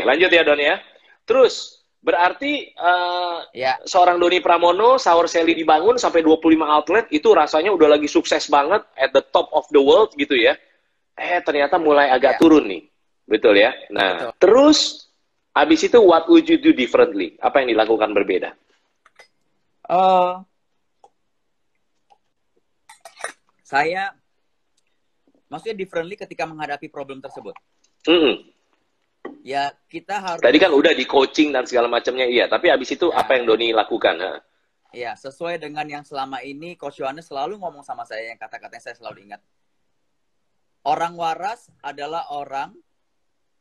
lanjut ya Don ya. Terus berarti uh, Ya. seorang Doni Pramono, Sour Sally dibangun sampai 25 outlet itu rasanya udah lagi sukses banget at the top of the world gitu ya. Eh ternyata mulai agak Ya. turun nih. Betul ya. Nah, Betul. terus habis itu what would you do differently? Apa yang dilakukan berbeda? Eh, saya maksudnya differently ketika menghadapi problem tersebut. Mm-mm. Ya kita harus Tadi kan udah di coaching dan segala macamnya iya, tapi habis itu Ya. apa yang Doni lakukan? Ha? ya sesuai dengan yang selama ini Coach Yohanes selalu ngomong sama saya yang kata-kata yang saya selalu ingat. Orang waras adalah orang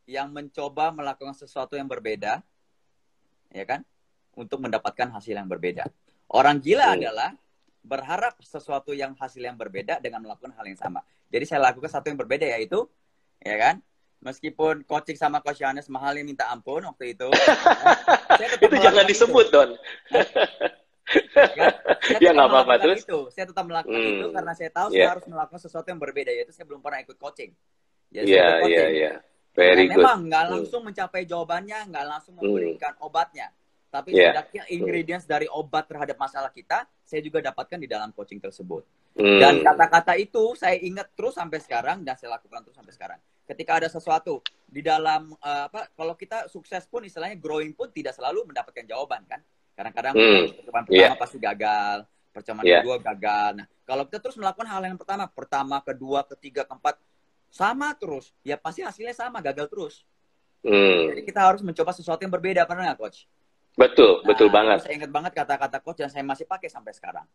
yang mencoba melakukan sesuatu yang berbeda, ya kan, untuk mendapatkan hasil yang berbeda. Orang gila Hmm. adalah berharap sesuatu yang hasil yang berbeda dengan melakukan hal yang sama. Jadi saya lakukan satu yang berbeda yaitu, ya kan, meskipun coaching sama Coach Yohanes mahalnya minta ampun waktu itu, saya Itu jangan disebut, Don. Ya, saya Ya, nggak apa-apa, terus? Itu. Saya tetap melakukan Hmm. itu karena saya tahu Yeah. saya harus melakukan sesuatu yang berbeda yaitu saya belum pernah ikut coaching. Ya, Iya, iya, iya. Very Dan good. memang nggak Hmm. langsung mencapai jawabannya, nggak langsung Hmm. memberikan obatnya. Tapi Yeah. setidaknya ingredients dari obat terhadap masalah kita, saya juga dapatkan di dalam coaching tersebut. Hmm. Dan kata-kata itu saya ingat terus sampai sekarang dan saya lakukan terus sampai sekarang. Ketika ada sesuatu di dalam eh, apa kalau kita sukses pun istilahnya growing pun tidak selalu mendapatkan jawaban kan. Kadang-kadang Hmm, percobaan pertama iya. pasti gagal, percobaan Iya. kedua gagal. Nah, kalau kita terus melakukan hal yang pertama, pertama, kedua, ketiga, keempat sama terus, ya pasti hasilnya sama, gagal terus. Hmm. Jadi kita harus mencoba sesuatu yang berbeda, pernah nggak coach? Betul, betul Nah, banget. Saya ingat banget kata-kata coach dan saya masih pakai sampai sekarang.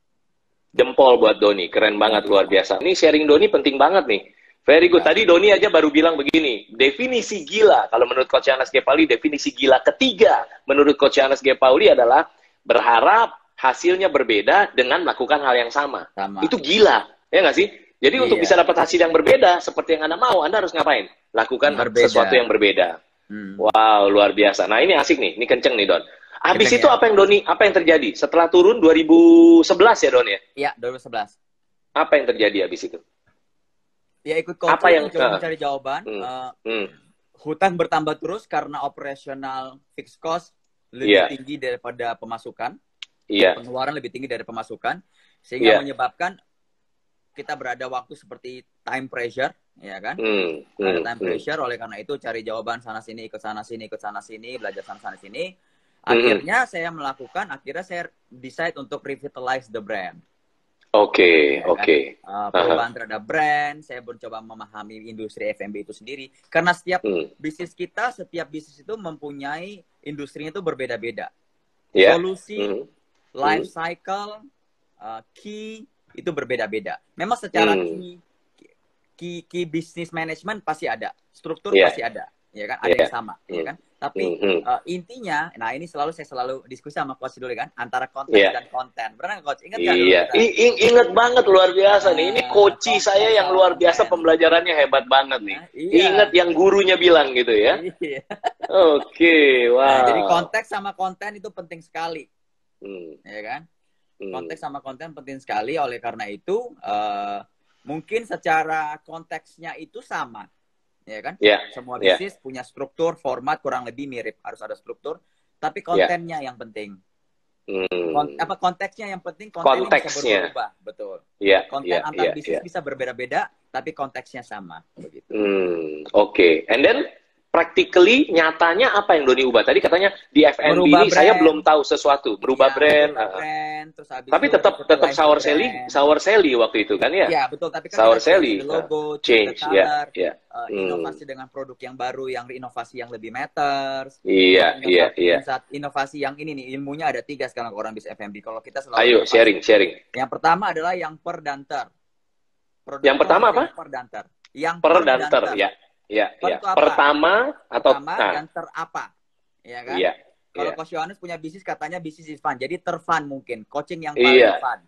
Jempol buat Doni, keren banget luar biasa. Ini sharing Doni penting banget nih. Very good. Tadi Doni aja baru bilang begini, definisi gila kalau menurut Coach Anas Gepali, definisi gila ketiga menurut Coach Anas Gepali adalah berharap hasilnya berbeda dengan melakukan hal yang sama. Sama. Itu gila, ya nggak sih? Jadi untuk Iya. bisa dapat hasil yang berbeda seperti yang Anda mau, Anda harus ngapain? Lakukan Berbeda. sesuatu yang berbeda. Hmm. Wow, luar biasa. Nah, ini asik nih, ini kenceng nih Don. Habis Kenceng itu ya. apa yang Doni, apa yang terjadi? Setelah turun 2011 ya Don ya? Iya, 2011. Apa yang terjadi habis itu? Ya ikut coaching, Apa yang- coba ah. mencari jawaban. Hmm. Eh, Hmm. hutang bertambah terus karena operasional fixed cost lebih Iya. tinggi daripada pemasukan. Iya. Pengeluaran lebih tinggi dari pemasukan. Sehingga Iya. menyebabkan kita berada waktu seperti time pressure, ya kan? Ada Hmm. time Hmm. pressure, oleh karena itu cari jawaban sana sini, ikut sana sini, ikut sana sini, belajar sana sana sini. Hmm. Akhirnya saya melakukan, akhirnya saya decide untuk revitalize the brand. Oke, Ya kan? oke. Uh, perubahan terhadap brand, saya mencoba memahami industri F&B itu sendiri. Karena setiap Hmm. bisnis kita, setiap bisnis itu mempunyai industrinya itu berbeda-beda. Ya. Solusi, Hmm. life cycle, uh, key itu berbeda-beda. Memang secara Hmm. key, key, key business management pasti ada, struktur Iya. pasti ada, ya kan? Ada Iya. yang sama, ya Hmm. kan? Tapi Hmm. Hmm. uh, intinya, nah ini selalu saya selalu diskusi sama coach dulu kan, antara konteks Iya. dan konten. Pernah nggak, coach? Ingat nggak Iya, kita? I- i- inget banget luar biasa nih. Ini coachi konten saya yang luar biasa konten. pembelajarannya hebat banget nih. Nah, iya. Ingat yang gurunya bilang gitu ya. Iya. Oke, wow. Nah, jadi konteks sama konten itu penting sekali, Hmm. ya kan? Hmm. Konteks sama konten penting sekali. Oleh karena itu, eh, mungkin secara konteksnya itu sama, ya kan? Ya. Semua Ya. bisnis punya struktur, format kurang lebih mirip, harus ada struktur. Tapi kontennya yang penting. Hmm. Kon- apa konteksnya yang penting? Kontennya bisa Konteksnya. berubah, betul. Iya, Konten iya, antar iya, bisnis iya. bisa berbeda-beda, tapi konteksnya sama, begitu. Hmm, oke. And then practically nyatanya apa yang Doni ubah? Tadi katanya di F&B Merubah ini saya brand. belum tahu sesuatu, berubah Ya, brand. brand, terus habis Tapi tetap tetap sour brand. sour Sally waktu itu kan ya? Ya betul, tapi kan Sour the logo, uh, change, ya, color, ya. uh, Hmm. inovasi dengan produk yang baru, yang inovasi yang lebih matters. Iya, iya, iya. inovasi- Inovasi yang ini nih, ilmunya ada tiga sekarang orang bisa FMB. Kalau kita selalu Ayo inovasi. sharing, sharing. Yang pertama adalah yang per dan ter. Produk Yang pertama yang apa? Per dan ter. Yang Per dan ter, ya. Ya, ya. Pertama atau Pertama nah, dan ter apa? Ya kan? iya. Kalau iya. Coach Yohanes punya bisnis katanya bisnis is fun. Jadi terfun mungkin. Coaching yang paling Iya. fun.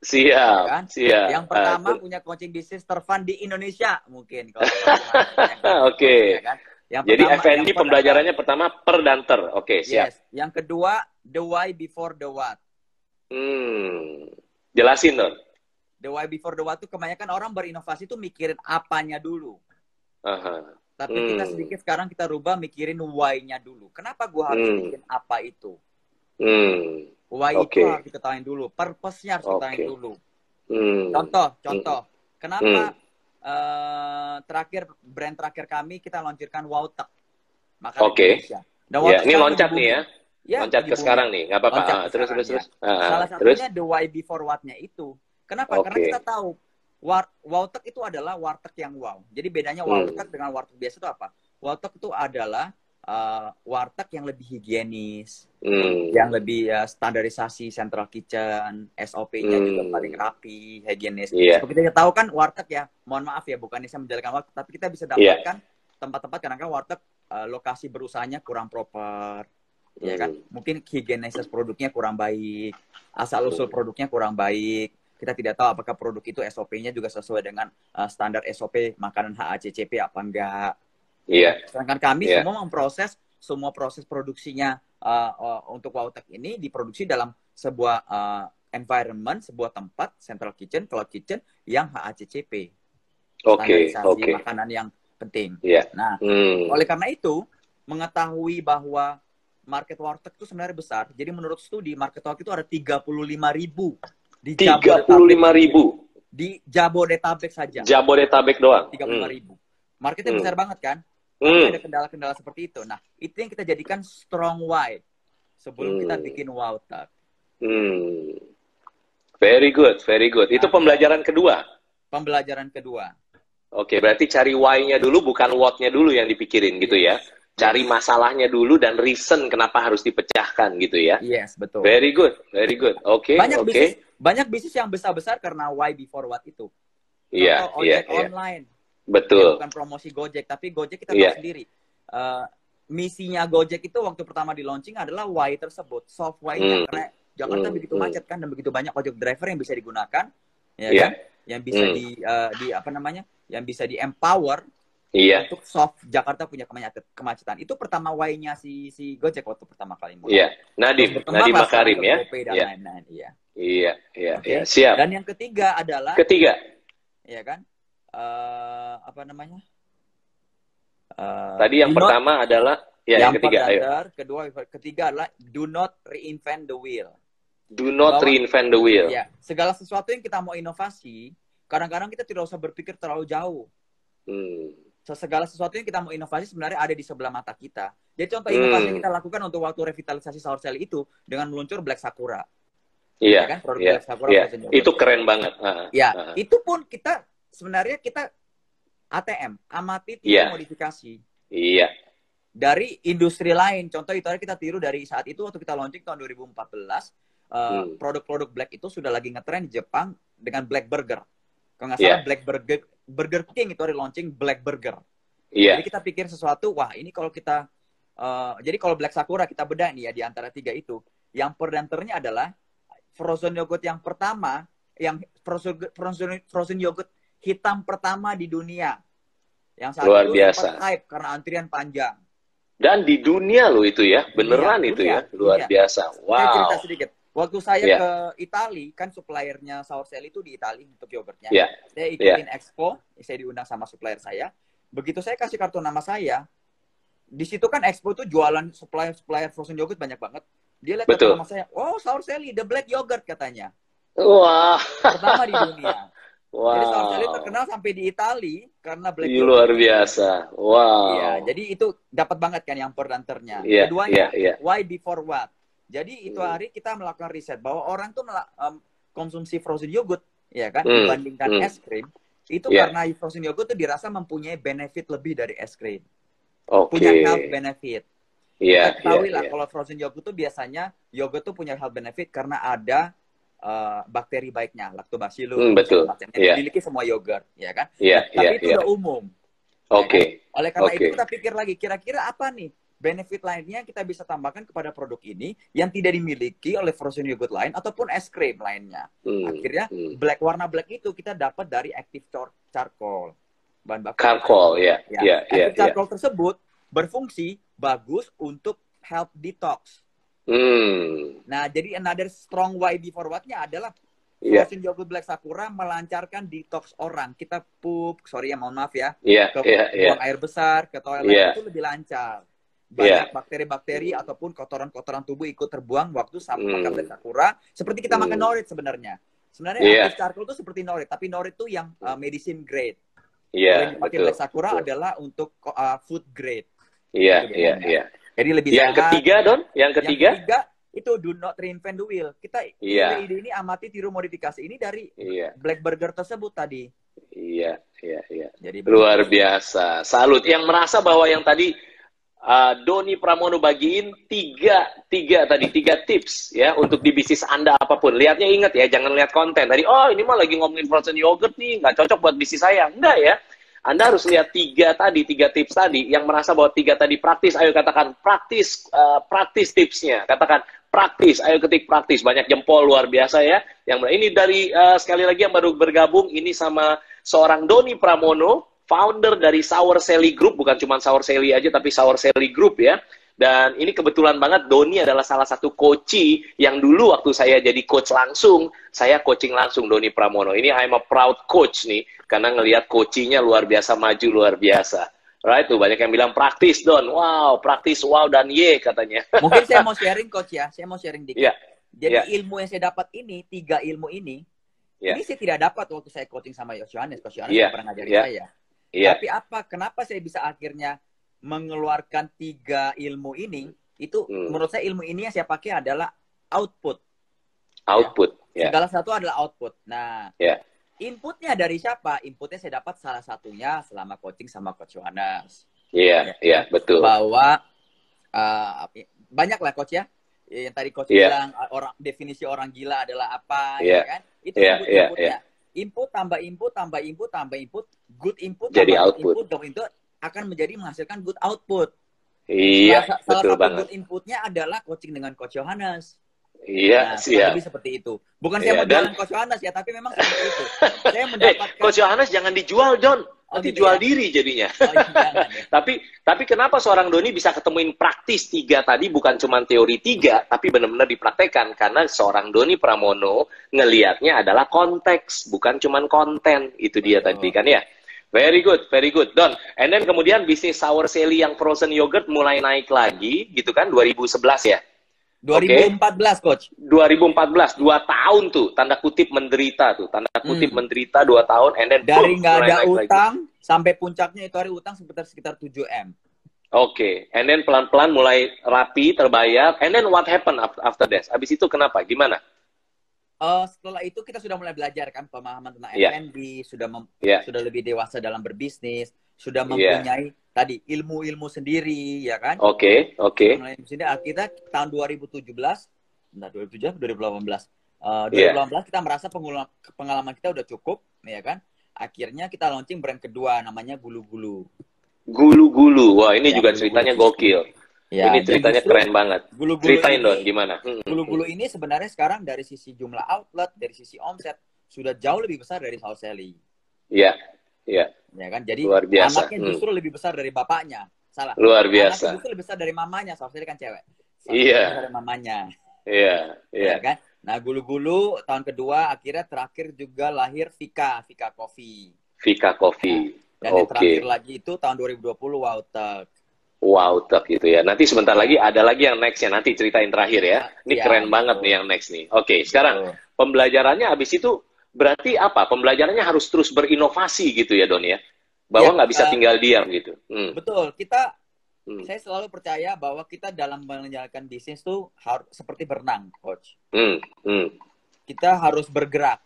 Siap, kan? siap. Yang pertama ter- punya coaching bisnis terfun di Indonesia mungkin. Kalau Oke. Ya kan? Yang Jadi pertama- F&B yang pembelajarannya pertama per dan ter. Oke, siap. Yes. Yang kedua, the why before the what. Hmm. Jelasin dong. The why before the what itu kebanyakan orang berinovasi itu mikirin apanya dulu. Aha. Tapi kita Hmm. sedikit sekarang kita rubah mikirin why-nya dulu. Kenapa gua harus Hmm. bikin apa itu? Hmm. Why Oke. itu harus diketahui dulu. Purpose-nya harus diketahui Oke. dulu. Hmm. Contoh, contoh. Kenapa Hmm. eh, terakhir brand terakhir kami kita launchirkan Wowtek. Makanan Oke. Indonesia. Dan Ya, Wowtek ini loncat nih ya. Ya, loncat ke sekarang nih, nggak apa-apa. Ah, terus, terus, terus. ya. Ah, Salah terus. satunya the why before what-nya itu. Kenapa? Oke. Karena kita tahu war Wowtek itu adalah warteg yang wow. Jadi bedanya Hmm. Wowtek dengan warteg biasa itu apa? Wowtek itu adalah eh, warteg yang lebih higienis, Hmm. yang lebih ya, standarisasi central kitchen, SOP-nya Hmm. juga paling rapi, higienis. Iya. Seperti kita tahu kan warteg ya, mohon maaf ya bukan saya menjalankan warteg, tapi kita bisa Iya. dapatkan tempat-tempat kadang-kadang warteg eh, lokasi berusahanya kurang proper, ya kan? Hmm. Mungkin higienis produknya kurang baik, asal usul Hmm. produknya kurang baik. Kita tidak tahu apakah produk itu SOP-nya juga sesuai dengan eh, standar SOP makanan HACCP apa enggak. Iya. Sedangkan kami Iya. semua memproses semua proses produksinya uh, uh, untuk Wowtek ini diproduksi dalam sebuah uh, environment, sebuah tempat, central kitchen, cloud kitchen yang HACCP. Oke, Standarisasi oke. makanan yang penting. Iya. Nah, Hmm. oleh karena itu, mengetahui bahwa market warteg itu sebenarnya besar. Jadi menurut studi, market warteg itu ada 35 ribu di Tiga puluh lima ribu Di Jabodetabek saja. Jabodetabek doang. 35 ribu. Marketnya Hmm. besar banget kan? Hmm. Hmm. ada kendala-kendala seperti itu. Nah, itu yang kita jadikan strong why sebelum kita Hmm. bikin wow tag. Hmm. Very good, very good. Itu Nah. pembelajaran kedua. Pembelajaran kedua. Oke, berarti cari why-nya dulu, bukan what-nya dulu yang dipikirin gitu ya. Cari masalahnya dulu dan reason kenapa harus dipecahkan gitu ya. Yes, betul. Very good, very good. Oke, banyak oke. bisnis banyak bisnis yang besar-besar karena why before what itu. Iya, Contoh iya, ojek iya. online. Ya, Betul. bukan promosi Gojek, tapi Gojek kita Iya. tahu sendiri. Eh, misinya Gojek itu waktu pertama di launching adalah why tersebut, soft why-nya Hmm. karena Jakarta Hmm, begitu hmm. macet kan dan begitu banyak ojek driver yang bisa digunakan, ya Iya. kan? Yang bisa Hmm. di eh, di apa namanya? Yang bisa di empower Iya, untuk soft Jakarta punya kemacetan. Itu pertama why-nya si si Gojek waktu pertama kali mulai. iya. Nadim, Nadim Makarim ya. Iya, lain-lain, iya. iya, iya, Oke. iya. Siap. Dan yang ketiga adalah Ketiga, ya kan? eh apa namanya? Eh, tadi yang do not- pertama adalah ya yang, ketiga, ayo. brother, kedua ketiga adalah do not reinvent the wheel. Do not Bahwa- reinvent the wheel. Ya, segala sesuatu yang kita mau inovasi, kadang-kadang kita tidak usah berpikir terlalu jauh. Hmm. Segala sesuatu yang kita mau inovasi sebenarnya ada di sebelah mata kita. Jadi contoh Hmm. inovasi yang kita lakukan untuk waktu revitalisasi Sour Sally itu dengan meluncur Black Sakura. Iya, Ya kan? Produk iya, Sakura iya. Itu keren banget. Ah, Ya, ah. itu pun kita sebenarnya kita ATM, amati Iya. tidak modifikasi. Iya, Dari industri lain, contoh itu kita tiru dari saat itu waktu kita launching tahun 2014, eh, Hmm. produk-produk Black itu sudah lagi ngetren di Jepang dengan Black Burger. Kalau nggak Iya. salah Black Burger, Burger King itu launching Black Burger. iya, Jadi kita pikir sesuatu, wah ini kalau kita, eh, jadi kalau Black Sakura kita bedah nih ya di antara tiga itu, yang perdanternya adalah frozen yogurt yang pertama, yang frozen frozen, frozen yogurt hitam pertama di dunia. Yang saat Luar itu biasa. hype karena antrian panjang. Dan di dunia loh itu ya, beneran Dunia, itu dunia, ya, luar dunia. biasa. Saya cerita Wow. sedikit. Waktu saya Iya. ke Itali, kan suppliernya Sour Cell itu di Itali untuk yogurtnya. Iya. Saya ikutin expo, saya diundang sama supplier saya. Begitu saya kasih kartu nama saya, di situ kan expo tuh jualan supplier-supplier frozen yogurt banyak banget. Dia lihat Betul. saya, oh Sour Sally, the black yogurt katanya. Wah, Pertama di dunia. Jadi Sour Sally wow. terkenal sampai di Itali karena black yogurt. luar biasa. Wow. Iya, jadi itu dapat banget kan yang perdanternya. Iya, Keduanya, iya, iya. why before what? Jadi itu Hmm. hari kita melakukan riset bahwa orang tuh em, konsumsi frozen yogurt, ya kan, Hmm, dibandingkan hmm. es krim. Itu Iya. karena frozen yogurt tuh dirasa mempunyai benefit lebih dari es krim. Oke. Punya health benefit. Iya, ketahui iya, lah iya. kalau frozen yogurt tuh biasanya yogurt tuh punya health benefit karena ada eh, bakteri baiknya, lactobacillus, Hmm, betul. yang Iya. dimiliki semua yogurt, ya kan? Iya, Tapi iya, itu iya. udah umum. Oke. Oleh karena Oke. itu kita pikir lagi, kira-kira apa nih benefit lainnya yang kita bisa tambahkan kepada produk ini yang tidak dimiliki oleh frozen yogurt lain ataupun es krim lainnya. Hmm, Akhirnya hmm. black warna black itu kita dapat dari active char- charcoal. Bahan baku. Charcoal, ya, Ya. ya, ya, active ya. charcoal tersebut berfungsi bagus untuk health detox. Hmm. Nah, jadi another strong why before what-nya adalah Iya. Frozen yogurt black sakura melancarkan detox orang. Kita pup, sorry ya mohon maaf ya, Iya, ke iya, iya. buang air besar, ke toilet Iya. itu lebih lancar. Iya. Banyak bakteri-bakteri ataupun kotoran-kotoran tubuh ikut terbuang waktu sama Hmm. makan black sakura. Seperti kita makan Hmm. norit sebenarnya. Sebenarnya Iya. active charcoal itu seperti norit, tapi norit itu yang uh, medicine grade. Iya, yang dipakai betul. black sakura Betul. adalah untuk uh, food grade. Iya, Itu iya, iya. Jadi lebih Yang sehat. ketiga, Don, yang Yang ketiga? ketiga itu do not reinvent the wheel. Kita Iya. ide ini amati tiru modifikasi ini dari Iya, black burger tersebut tadi. iya, iya, iya. Jadi Luar biasa. Salut. Yang merasa bahwa yang tadi uh, Doni Pramono bagiin tiga, tiga tadi, tiga tips ya untuk di bisnis Anda apa pun. Lihatnya ingat ya, jangan lihat konten. Tadi, oh ini mah lagi ngomongin frozen yogurt nih, nggak cocok buat bisnis saya. Enggak ya. Anda harus lihat tiga tadi, tiga tips tadi. Yang merasa bahwa tiga tadi praktis, ayo katakan praktis, uh, praktis tipsnya. Katakan praktis, ayo ketik praktis. Banyak jempol luar biasa ya. Yang ini dari uh, sekali lagi yang baru bergabung, ini sama seorang Doni Pramono, founder dari Sour Sally Group, bukan cuma Sour Sally aja, tapi Sour Sally Group ya. Dan ini kebetulan banget Doni adalah salah satu coachi yang dulu waktu saya jadi coach langsung, saya coaching langsung Doni Pramono. Ini I'm a proud coach nih, karena ngelihat coachingnya luar biasa maju luar biasa. Right tuh banyak yang bilang praktis Don, wow praktis wow dan ye katanya. Mungkin saya mau sharing coach ya, saya mau sharing dikit. Iya. Jadi Iya. ilmu yang saya dapat ini, tiga ilmu ini, Iya. ini saya tidak dapat waktu saya coaching sama Yohanes. Coach Yohanes nggak pernah ngajarin Iya. saya. Iya, Tapi apa? Kenapa saya bisa akhirnya mengeluarkan tiga ilmu ini? Itu Hmm. menurut saya ilmu ini yang saya pakai adalah output. output. Ya, Segala satu adalah output. Nah, Ya. Inputnya dari siapa? Inputnya saya dapat salah satunya selama coaching sama Coach Yohanes. iya, iya betul. Bahwa uh, banyak lah Coach ya. Yang tadi Coach Iya. bilang uh, orang definisi orang gila adalah apa, Iya. ya kan? Itu Iya, input iya, inputnya. Input tambah input tambah input tambah input, good input Jadi tambah output. input tambah input akan menjadi menghasilkan good output. Iya, salah, salah betul satu banget. good inputnya adalah coaching dengan Coach Yohanes. Iya, Nah, kurang lebih seperti itu. Bukan saya Iya, mau jualan dan- Coach Yohanes ya, tapi memang seperti itu. Saya Eh, mendapatkan Coach Yohanes jangan dijual, Don. Oh, Nanti gitu jual ya? diri jadinya. Oh, iya, jangan ya. Tapi tapi kenapa seorang Doni bisa ketemuin praktis tiga tadi bukan cuma teori tiga, tapi benar-benar dipraktekkan karena seorang Doni Pramono ngelihatnya adalah konteks, bukan cuma konten. Itu dia Betul. tadi kan ya. Very good, very good, Don. And then kemudian bisnis sour Sally yang frozen yogurt mulai naik lagi, gitu kan, 2011 ya. 2014 coach. 2014, dua tahun tuh, tanda kutip menderita tuh, tanda kutip Hmm. menderita dua tahun, and then Dari nggak ada naik lagi. utang sampai puncaknya itu hari utang sekitar sekitar 7 m. Oke, and then pelan-pelan mulai rapi, terbayar, and then what happened af- after that? Abis itu kenapa? Gimana? Eh, setelah itu kita sudah mulai belajar kan pemahaman tentang. F&B, sudah mem- Iya. sudah lebih dewasa dalam berbisnis, sudah Iya. mempunyai tadi ilmu-ilmu sendiri ya kan. Oke, oke. Mulai dari sini akhirnya tahun 2017, entar 2017 2018. Eh, Iya. 2018 kita merasa pengalaman kita udah cukup ya kan. Akhirnya kita launching brand kedua namanya Gulu-Gulu. Gulu-gulu, wah ini Ya, juga gulu-gulu. ceritanya gokil. Ya, ini ceritanya justru keren banget. Gulu-gulu Ceritain ini- dong gimana? Hmm. Gulu-gulu ini sebenarnya sekarang dari sisi jumlah outlet, dari sisi omset sudah jauh lebih besar dari Sally. Iya, iya, Ya kan? Jadi luar biasa. anaknya Hmm. justru lebih besar dari bapaknya. Salah. Luar Anaknya biasa. justru lebih besar dari mamanya. Sally kan cewek. Iya. Besar dari mamanya. Iya, iya. Ya kan? Nah, gulu-gulu tahun kedua akhirnya terakhir juga lahir Vika, Vika Coffee. Vika Coffee. Dan yang Oke. terakhir lagi itu tahun 2020 Wow Tech. Wow, tak gitu ya. Nanti sebentar lagi ada lagi yang nextnya. Nanti ceritain terakhir ya. Ini Iya, keren betul. banget nih yang next nih. Oke, sekarang Betul. pembelajarannya habis itu berarti apa? Pembelajarannya harus terus berinovasi gitu ya Don ya? Bahwa Ya, nggak bisa uh, tinggal diam gitu. Hmm. Betul. Kita Hmm. saya selalu percaya bahwa kita dalam menjalankan bisnis tuh harus seperti berenang, coach. Hmm. Hmm. Kita harus bergerak.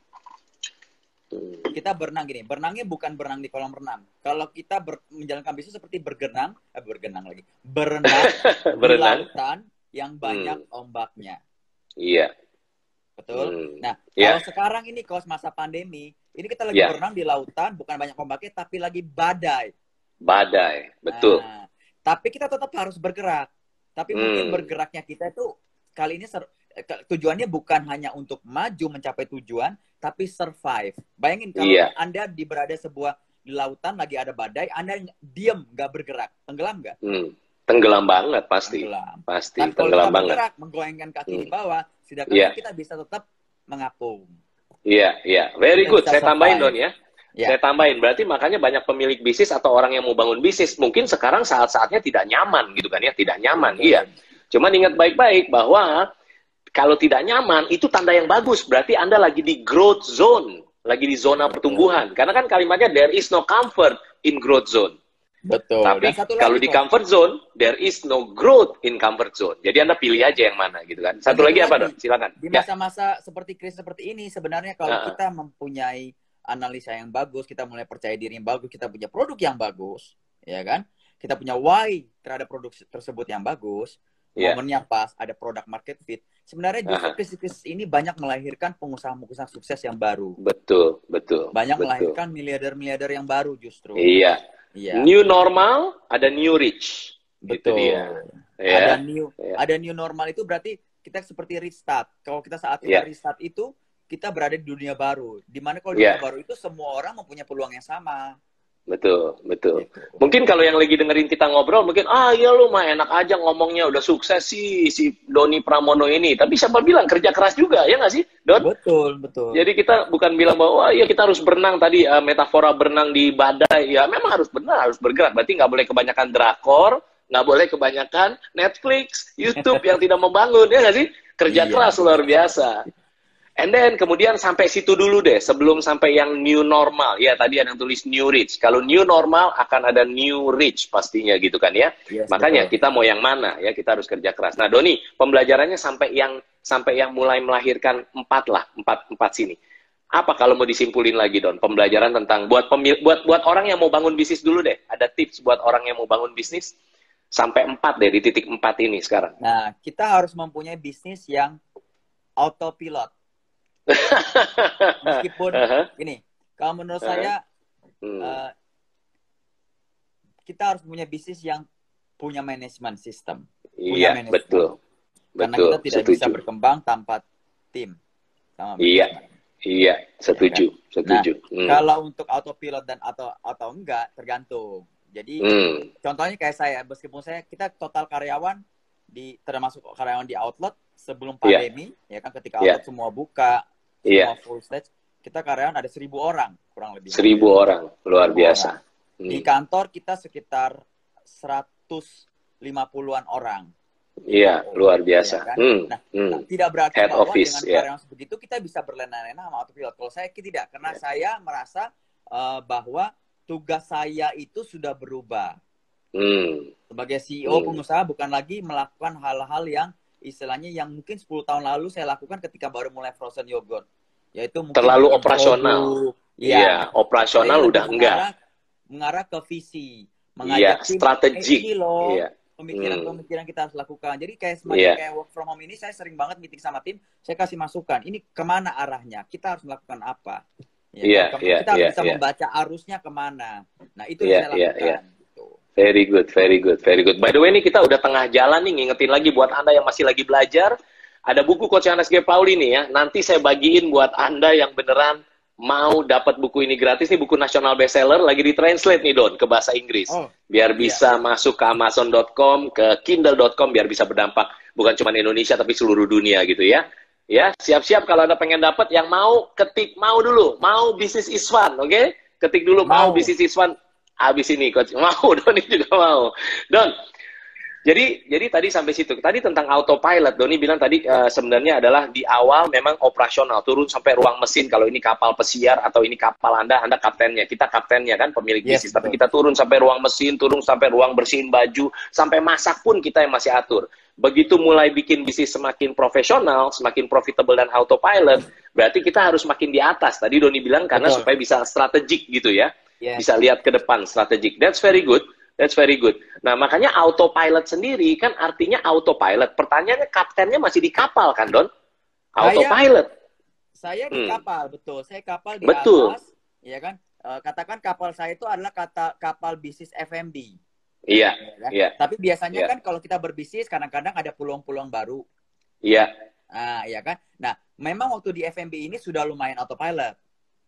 Hmm. Kita berenang gini. Berenangnya bukan berenang di kolam renang. Kalau kita ber- menjalankan bisnis seperti bergenang, eh bergenang lagi. Berenang di Berenang. lautan yang banyak ombaknya. Iya. Betul? Hmm. Nah, Ya. kalau sekarang ini kos masa pandemi, ini kita lagi Ya. berenang di lautan, bukan banyak ombaknya, tapi lagi badai. Badai. Betul. Nah, tapi kita tetap harus bergerak. Tapi Hmm. mungkin bergeraknya kita itu kali ini ser- eh, tujuannya bukan hanya untuk maju mencapai tujuan, tapi survive. Bayangin kalau Iya. Anda di berada sebuah di lautan lagi ada badai, Anda diam nggak bergerak, tenggelam nggak? Hmm. Tenggelam banget pasti. Tenggelam. Pasti Tapi tenggelam kita banget. bergerak, menggoyangkan kaki di Hmm. bawah, sedangkan Iya. kita bisa tetap mengapung. Iya, iya. Very Kita good. Saya tambahin. Don ya. Ya. Saya tambahin. Berarti makanya banyak pemilik bisnis atau orang yang mau bangun bisnis mungkin sekarang saat-saatnya tidak nyaman gitu kan ya, tidak nyaman. Iya. Cuman ingat baik-baik bahwa kalau tidak nyaman itu tanda yang bagus. Berarti Anda lagi di growth zone, lagi di zona pertumbuhan. Karena kan kalimatnya there is no comfort in growth zone. Betul. Tapi kalau di comfort zone, there is no growth in comfort zone. Jadi Anda pilih aja yang mana gitu kan. Satu Dan lagi apa, lagi, Don? Silakan. di Ya. masa-masa seperti krisis seperti ini sebenarnya kalau Uh-uh. kita mempunyai analisa yang bagus, kita mulai percaya diri yang bagus, kita punya produk yang bagus, ya kan? Kita punya why terhadap produk tersebut yang bagus, Ya. momennya pas, ada produk market fit. Sebenarnya justru Aha. krisis-krisis ini banyak melahirkan pengusaha-pengusaha sukses yang baru. Betul, betul. Banyak betul. melahirkan miliarder-miliarder yang baru justru. Iya. Iya. New normal, ada new rich. Betul. Itu dia. Ada Ya. new Ya. ada new normal itu berarti kita seperti restart. Kalau kita saat kita Ya. restart itu kita berada di dunia baru. Di mana kalau Ya. dunia baru itu semua orang mempunyai peluang yang sama. Betul, betul. Gitu. Mungkin kalau yang lagi dengerin kita ngobrol, mungkin, ah iya lu mah enak aja ngomongnya, udah sukses sih si Doni Pramono ini. Tapi siapa bilang kerja keras juga, ya nggak sih, Don? Betul, betul. Jadi kita bukan bilang bahwa, wah iya kita harus berenang tadi, eh, metafora berenang di badai. Ya memang harus berenang, harus bergerak. Berarti nggak boleh kebanyakan drakor, nggak boleh kebanyakan Netflix, YouTube yang tidak membangun, ya nggak sih? Kerja Iya. keras luar biasa. And then kemudian sampai situ dulu deh, sebelum sampai yang new normal. Ya tadi ada yang tulis new rich. Kalau new normal akan ada new rich pastinya gitu kan ya. Yes, Makanya betul. kita mau yang mana ya kita harus kerja keras. Nah Doni pembelajarannya sampai yang sampai yang mulai melahirkan empat lah empat empat sini. Apa kalau mau disimpulin lagi Don pembelajaran tentang buat pemil, buat buat orang yang mau bangun bisnis dulu deh. Ada tips buat orang yang mau bangun bisnis sampai empat deh di titik empat ini sekarang. Nah, kita harus mempunyai bisnis yang autopilot. Meskipun Aha. ini, kalau menurut Uh-huh. saya Hmm. eh, kita harus punya bisnis yang punya manajemen sistem. punya Iya manajemen. betul Karena betul kita tidak setuju. bisa berkembang tanpa tim. Sama Iya. manajemen. Iya setuju setuju. Hmm. Kalau untuk autopilot dan atau atau enggak tergantung. Jadi Hmm. contohnya kayak saya, meskipun saya kita total karyawan di termasuk karyawan di outlet sebelum Iya. pandemi, ya kan ketika Iya. outlet semua buka, Iya semua full stage, kita karyawan ada seribu orang kurang lebih. seribu orang luar Seribu biasa. Di Hmm. kantor kita sekitar 150-an orang. Iya luar biasa. Iya kan? Hmm. Nah, Hmm. Nah, tidak berarti Head bahwa office, dengan ya. karyawan sebegitu kita bisa berlena-lena sama autopilot. Kalau saya tidak, karena Ya. saya merasa eh, bahwa tugas saya itu sudah berubah. Hmm. Sebagai CEO Hmm. pengusaha bukan lagi melakukan hal-hal yang istilahnya yang mungkin 10 tahun lalu saya lakukan ketika baru mulai frozen yogurt. Yaitu mungkin Terlalu operasional. Iya, operasional Saya udah lebih enggak. mengarah, mengarah ke visi, Iya, mengajak tim, strategik. "Eh, loh Iya. pemikiran-pemikiran kita harus lakukan. Jadi kayak semacam Iya. kayak work from home ini saya sering banget meeting sama tim, saya kasih masukan. Ini ke mana arahnya? Kita harus melakukan apa? Ya, Iya, kan? iya, kita harus iya, bisa iya. membaca arusnya ke mana. Nah itu Iya, yang saya iya, lakukan. iya. Gitu. Very good, very good, very good. By the way, ini kita udah tengah jalan nih, ngingetin lagi buat Anda yang masih lagi belajar. Ada buku Coach Yohanes G. Pauli nih ya. Nanti saya bagiin buat Anda yang beneran mau dapat buku ini gratis. Nih buku nasional bestseller, lagi ditranslate nih Don, ke bahasa Inggris. Oh, biar bisa masuk ke Amazon.com, ke Kindle.com, biar bisa berdampak bukan cuma Indonesia tapi seluruh dunia gitu ya. Ya, siap-siap kalau Anda pengen dapat yang mau ketik mau dulu, mau bisnis is fun, oke? Ketik dulu mau, Mau. bisnis is Habis ini coach mau, Doni juga mau. Don, jadi jadi tadi sampai situ. Tadi tentang autopilot, Doni bilang tadi eh, sebenarnya adalah di awal memang operasional, turun sampai ruang mesin kalau ini kapal pesiar atau ini kapal Anda, Anda kaptennya, kita kaptennya kan pemilik Yes, bisnis. Tapi kita turun sampai ruang mesin, turun sampai ruang bersihin baju, sampai masak pun kita yang masih atur. Begitu mulai bikin bisnis semakin profesional, semakin profitable dan autopilot, berarti kita harus makin di atas. Tadi Doni bilang karena Betul. supaya bisa strategik gitu ya yes. bisa lihat ke depan strategik. That's very good. That's very good. Nah, makanya autopilot sendiri kan artinya autopilot. Pertanyaannya kaptennya masih di kapal kan, Don? Autopilot. Saya di Hmm. kapal, betul. Saya kapal di Betul. atas, ya kan? Eh, katakan kapal saya itu adalah kata kapal bisnis FMB. Iya, ya kan? iya, Tapi biasanya Iya. kan kalau kita berbisnis kadang-kadang ada peluang-peluang baru. iya. Ah, ya kan? Nah, memang waktu di FMB ini sudah lumayan autopilot.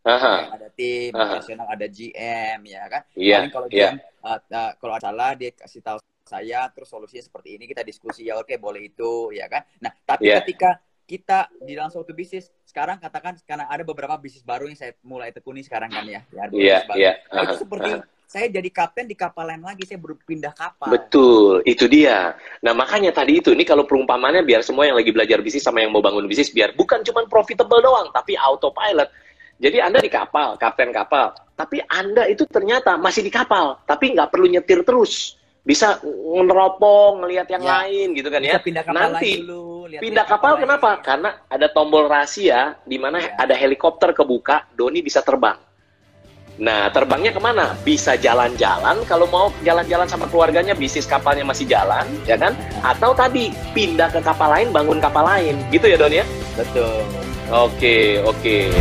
Aha, ada tim Aha. operasional ada GM ya kan iya, paling kalau iya. GM uh, uh, kalau ada salah dia kasih tahu saya terus solusinya seperti ini kita diskusi ya oke boleh itu ya kan nah tapi Iya. ketika kita di dalam suatu bisnis sekarang katakan karena ada beberapa bisnis baru yang saya mulai tekuni sekarang kan ya. ya Iya, iya. Nah, itu seperti saya jadi kapten di kapal lain lagi, saya berpindah kapal. Betul, itu dia. Nah, makanya tadi itu, ini kalau perumpamannya biar semua yang lagi belajar bisnis sama yang mau bangun bisnis, biar bukan cuma profitable doang, tapi autopilot. Jadi Anda di kapal, kapten kapal, tapi Anda itu ternyata masih di kapal, tapi nggak perlu nyetir terus. Bisa ngeropong, ngelihat yang Ya. lain gitu kan ya. Bisa pindah kapal Nanti dulu. lihat- pindah kapal lain. kenapa? Karena ada tombol rahasia di mana Ya. ada helikopter kebuka, Doni bisa terbang. Nah, terbangnya ke mana? Bisa jalan-jalan, kalau mau jalan-jalan sama keluarganya, bisnis kapalnya masih jalan, ya kan? Atau tadi, pindah ke kapal lain, bangun kapal lain. Gitu ya, Don ya? Betul. Oke, oke.